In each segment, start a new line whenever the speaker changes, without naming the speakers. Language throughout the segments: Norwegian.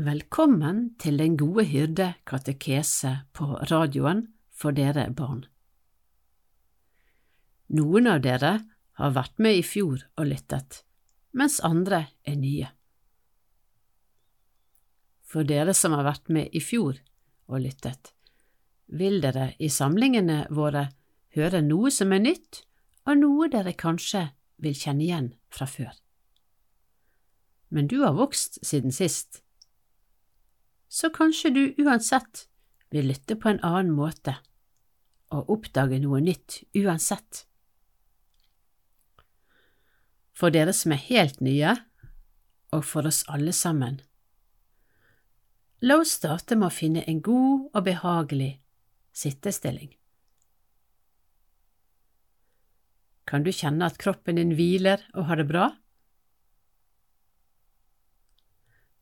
Velkommen til Den gode hyrde katekese på radioen for dere barn. Noen av dere har vært med i fjor og lyttet, mens andre er nye. For dere som har vært med i fjor og lyttet, vil dere i samlingene våre høre noe som er nytt, og noe dere kanskje vil kjenne igjen fra før. Men du har vokst siden sist, så kanskje du uansett vil lytte på en annen måte og oppdage noe nytt uansett. For dere som er helt nye, og for oss alle sammen. La oss starte med å finne en god og behagelig sittestilling. Kan du kjenne at kroppen din hviler og har det bra?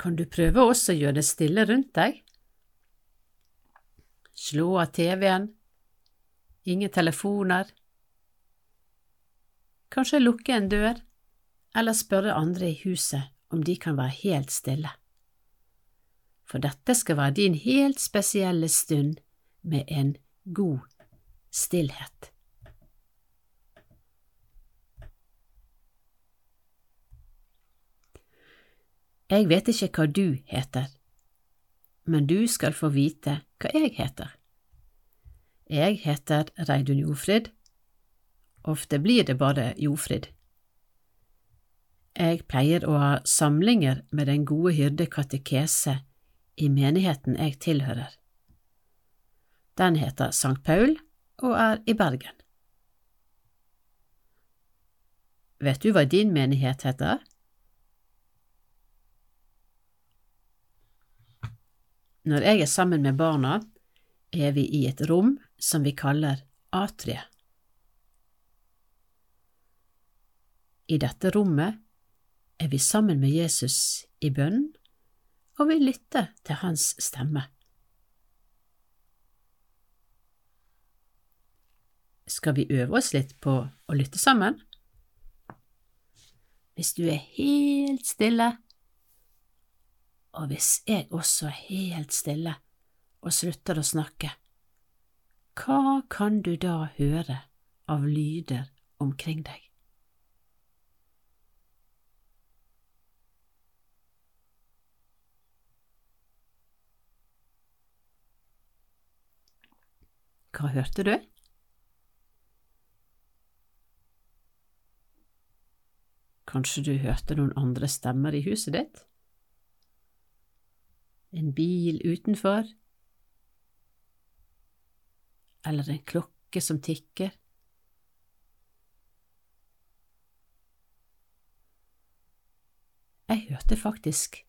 Kan du prøve også å gjøre det stille rundt deg? Slå av TV-en, ingen telefoner, kanskje lukke en dør, eller spørre andre i huset om de kan være helt stille. For dette skal være din helt spesielle stund med en god stillhet. Jeg vet ikke hva du heter, men du skal få vite hva jeg heter. Jeg heter Reidun Jofrid. Ofte blir det bare Jofrid. Jeg pleier å ha samlinger med Den gode hyrde katekese i menigheten jeg tilhører. Den heter Sankt Paul og er i Bergen. Vet du hva din menighet heter? Når jeg er sammen med barna, er vi i et rom som vi kaller atrie. I dette rommet er vi sammen med Jesus i bønn, og vi lytter til hans stemme. Skal vi øve oss litt på å lytte sammen? Hvis du er helt stille, og hvis jeg også er helt stille og slutter å snakke, hva kan du da høre av lyder omkring deg? Hva hørte du? Kanskje du hørte noen andre stemmer i huset ditt? En bil utenfor? Eller en klokke som tikker? Jeg hørte faktisk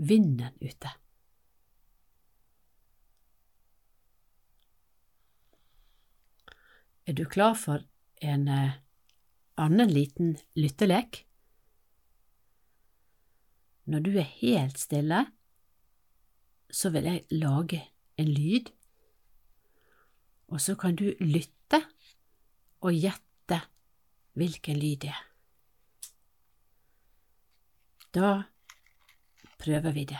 vinden ute. Er du klar for en eh, annen liten lyttelek? Når du er helt stille, så vil jeg lage en lyd, og så kan du lytte og gjette hvilken lyd det er. Da prøver vi det.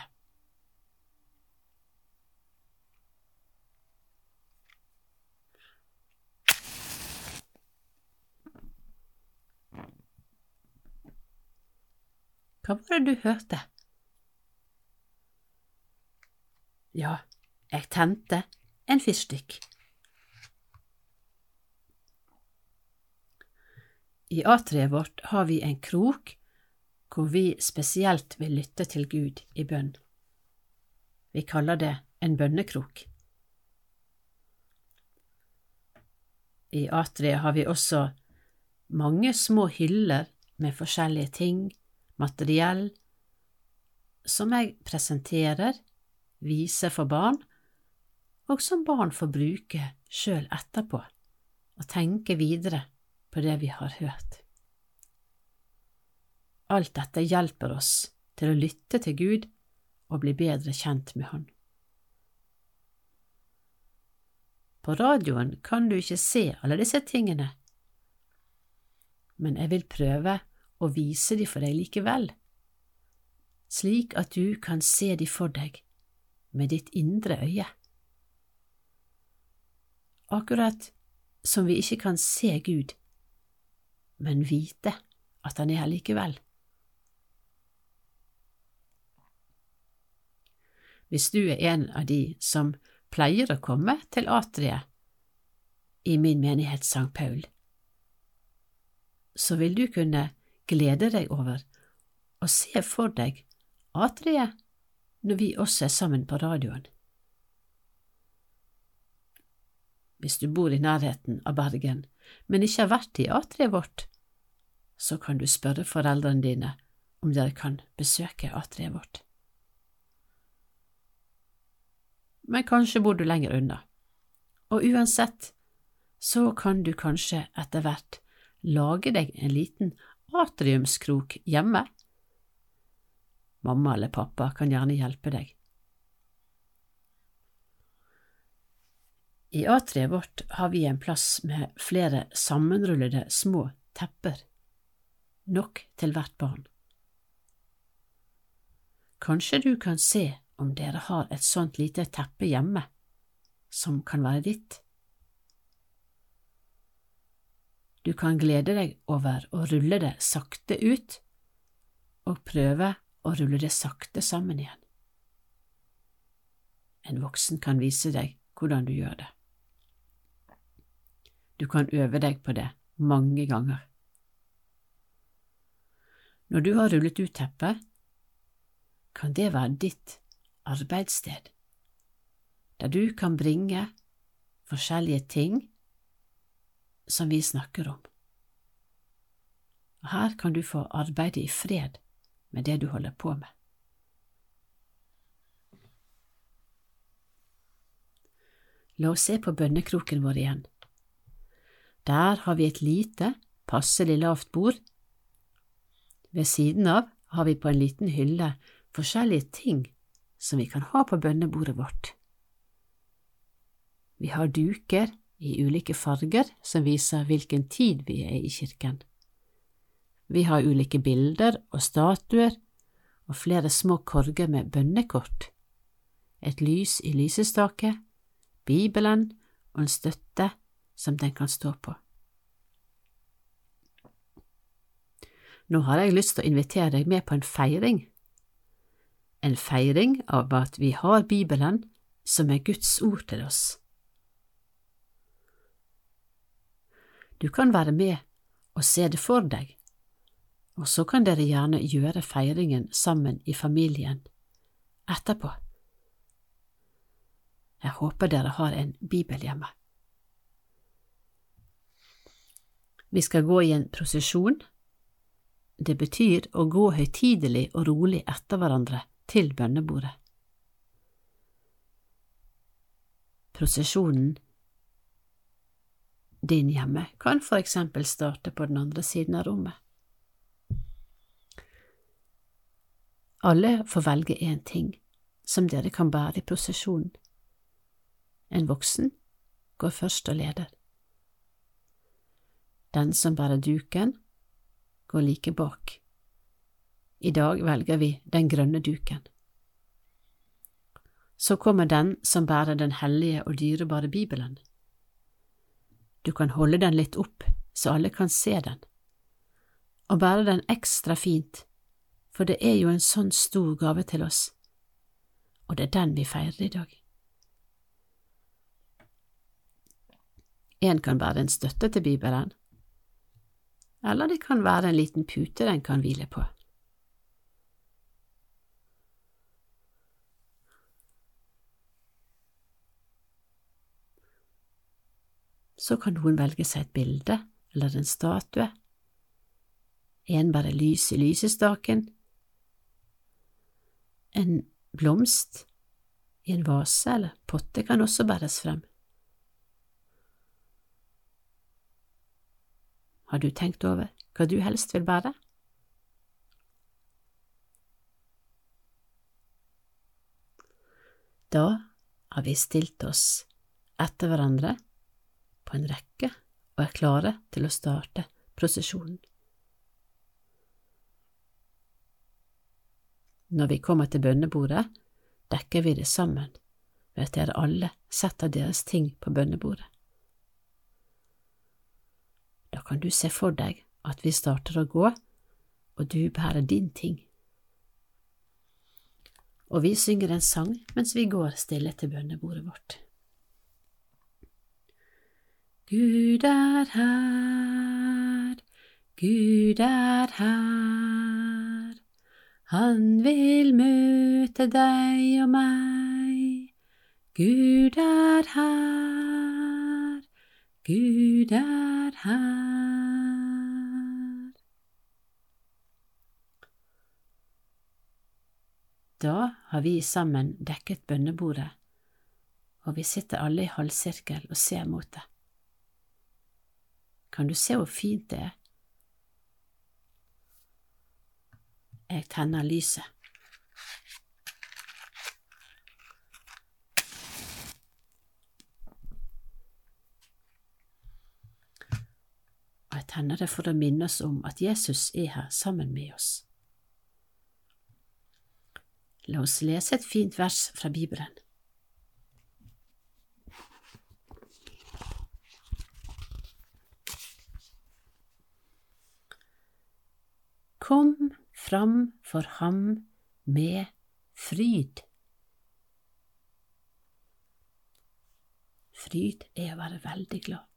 Hva var det du hørte? Ja, jeg tente en fyrstikk. I atriet vårt har vi en krok hvor vi spesielt vil lytte til Gud i bønn. Vi kaller det en bønnekrok. I atriet har vi også mange små hyller med forskjellige ting, materiell, som jeg presenterer, viser for barn, og som barn får bruke sjøl etterpå og tenke videre på det vi har hørt. Alt dette hjelper oss til å lytte til Gud og bli bedre kjent med Han. På radioen kan du ikke se alle disse tingene, men jeg vil prøve å vise de for deg likevel. slik at du kan se de for deg med ditt indre øye. Akkurat som vi ikke kan se Gud, men vite at Han er her likevel. Hvis du er en av de som pleier å komme til atriet i min menighet St. Paul, så vil du kunne glede deg over å se for deg atriet når vi også er sammen på radioen. Hvis du bor i nærheten av Bergen, men ikke har vært i atriet vårt, så kan du spørre foreldrene dine om dere kan besøke atriet vårt. Men kanskje bor du lenger unna, og uansett så kan du kanskje etter hvert lage deg en liten atriumskrok hjemme. Mamma eller pappa kan gjerne hjelpe deg. I atriet vårt har vi en plass med flere sammenrullede små tepper, nok til hvert barn. Kanskje du kan se om dere har et sånt lite teppe hjemme, som kan være ditt. Du kan glede deg over å rulle det sakte ut, og prøve å rulle det sakte sammen igjen. En voksen kan vise deg hvordan du gjør det. Du kan øve deg på det mange ganger. Når du har rullet ut teppet, kan det være ditt arbeidssted, der du kan bringe forskjellige ting som vi snakker om. Her kan du få arbeide i fred med det du holder på med. La oss se på bønnekroken vår igjen. Der har vi et lite, passelig lavt bord. Ved siden av har vi på en liten hylle forskjellige ting som vi kan ha på bønnebordet vårt. Vi har duker i ulike farger som viser hvilken tid vi er i kirken. Vi har ulike bilder og statuer og flere små korger med bønnekort, et lys i lysestaket, Bibelen og en støtte som den kan stå på. Nå har jeg lyst til å invitere deg med på en feiring. En feiring av at vi har Bibelen, som er Guds ord til oss. Du kan være med og se det for deg, og så kan dere gjerne gjøre feiringen sammen i familien etterpå. Jeg håper dere har en bibel hjemme. Vi skal gå i en prosesjon. Det betyr å gå høytidelig og rolig etter hverandre til bønnebordet. Prosesjonen din hjemme kan for eksempel starte på den andre siden av rommet. Alle får velge én ting som dere kan bære i prosesjonen. En voksen går først og leder. Den som bærer duken, går like bak. I dag velger vi den grønne duken. Så kommer den som bærer den hellige og dyrebare Bibelen. Du kan holde den litt opp så alle kan se den, og bære den ekstra fint, for det er jo en sånn stor gave til oss, og det er den vi feirer i dag. En kan være en støtte til Bibelen, eller det kan være en liten pute den kan hvile på. Så kan noen velge seg et bilde eller en statue, en bare lys i lysestaken, en blomst i en vase eller potte kan også bæres frem. Har du tenkt over hva du helst vil bære? Da har vi stilt oss etter hverandre på en rekke og er klare til å starte prosesjonen. Når vi kommer til bønnebordet, dekker vi det sammen ved at dere alle setter deres ting på bønnebordet. Da kan du se for deg at vi starter å gå, og du bærer din ting. Og vi synger en sang mens vi går stille til bønnebordet vårt. Gud er her, Gud er her. Han vil møte deg og meg. Gud er her, Gud er her. Da har vi sammen dekket bønnebordet, og vi sitter alle i halvsirkel og ser mot det. Kan du se hvor fint det er? Jeg tenner lyset. Og jeg tenner det for å minne oss om at Jesus er her sammen med oss. La oss lese et fint vers fra Bibelen. Kom fram for ham med fryd. Fryd er å være veldig glad.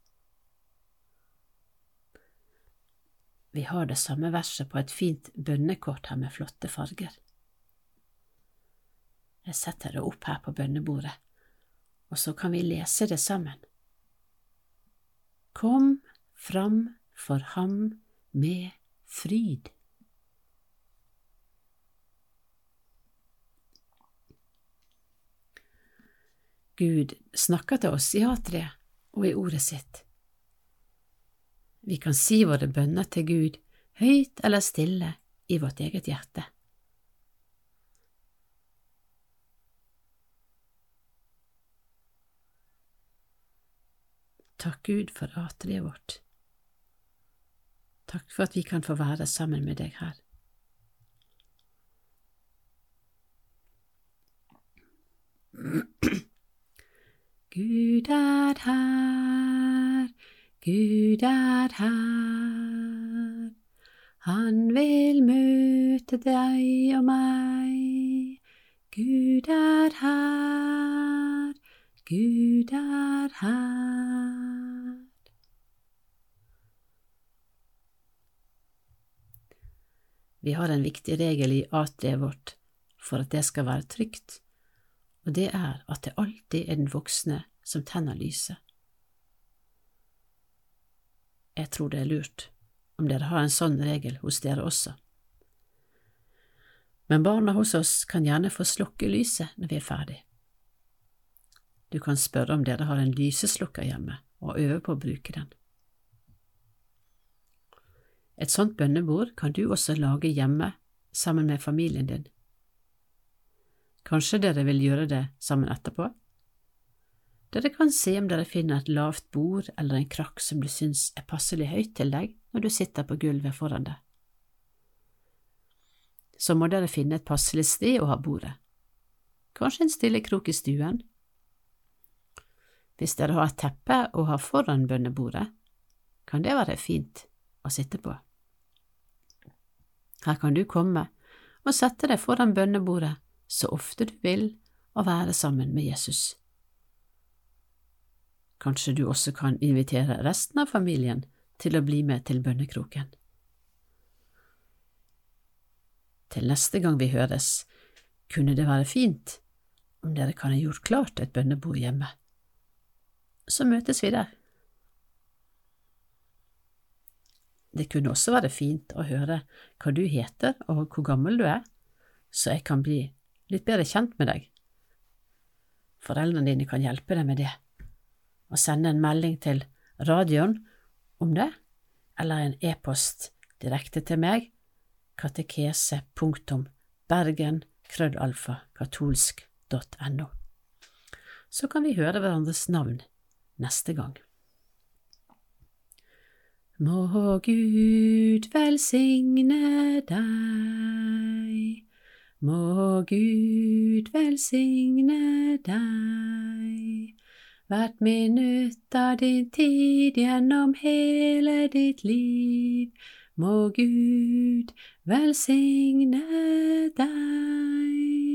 Vi har det samme verset på et fint bønnekort her med flotte farger. Jeg setter det opp her på bønnebordet, og så kan vi lese det sammen. Kom fram for ham med fryd. Gud snakker til oss i atria og i ordet sitt. Vi kan si våre bønner til Gud høyt eller stille i vårt eget hjerte. Takk Gud for atriet vårt. Takk for at vi kan få være sammen med deg her. Gud er her, Gud er her. Han vil møte deg og meg. Gud er her, Gud er her. Vi har en viktig regel i atriet vårt for at det skal være trygt og det er at det alltid er den voksne som tenner lyset. Jeg tror det er lurt om dere har en sånn regel hos dere også. Men barna hos oss kan gjerne få slukke lyset når vi er ferdig. Du kan spørre om dere har en lyseslukker hjemme, og øve på å bruke den. Et sånt bønnebord kan du også lage hjemme sammen med familien din. Kanskje dere vil gjøre det sammen etterpå? Dere kan se om dere finner et lavt bord eller en krakk som du syns er passelig høyt til deg når du sitter på gulvet foran det. Så må dere finne et passelig sted å ha bordet, kanskje en stille krok i stuen. Hvis dere har et teppe å ha foran bønnebordet, kan det være fint å sitte på. Her kan du komme og sette deg foran bønnebordet så ofte du vil å være sammen med Jesus. Kanskje du også kan invitere resten av familien til å bli med til bønnekroken. Til neste gang vi høres, kunne det være fint om dere kan ha gjort klart et bønnebord hjemme. Så møtes vi der. Det kunne også være fint å høre hva du heter og hvor gammel du er, så jeg kan bli litt bedre kjent med deg. Foreldrene dine kan hjelpe deg med det, og sende en melding til radioen om det, eller en e-post direkte til meg, katekese.bergen.krøllalfa.katolsk.no. Så kan vi høre hverandres navn neste gang. Må Gud velsigne deg Må Gud velsigne deg hvert minutt av din tid gjennom hele ditt liv. Må Gud velsigne deg.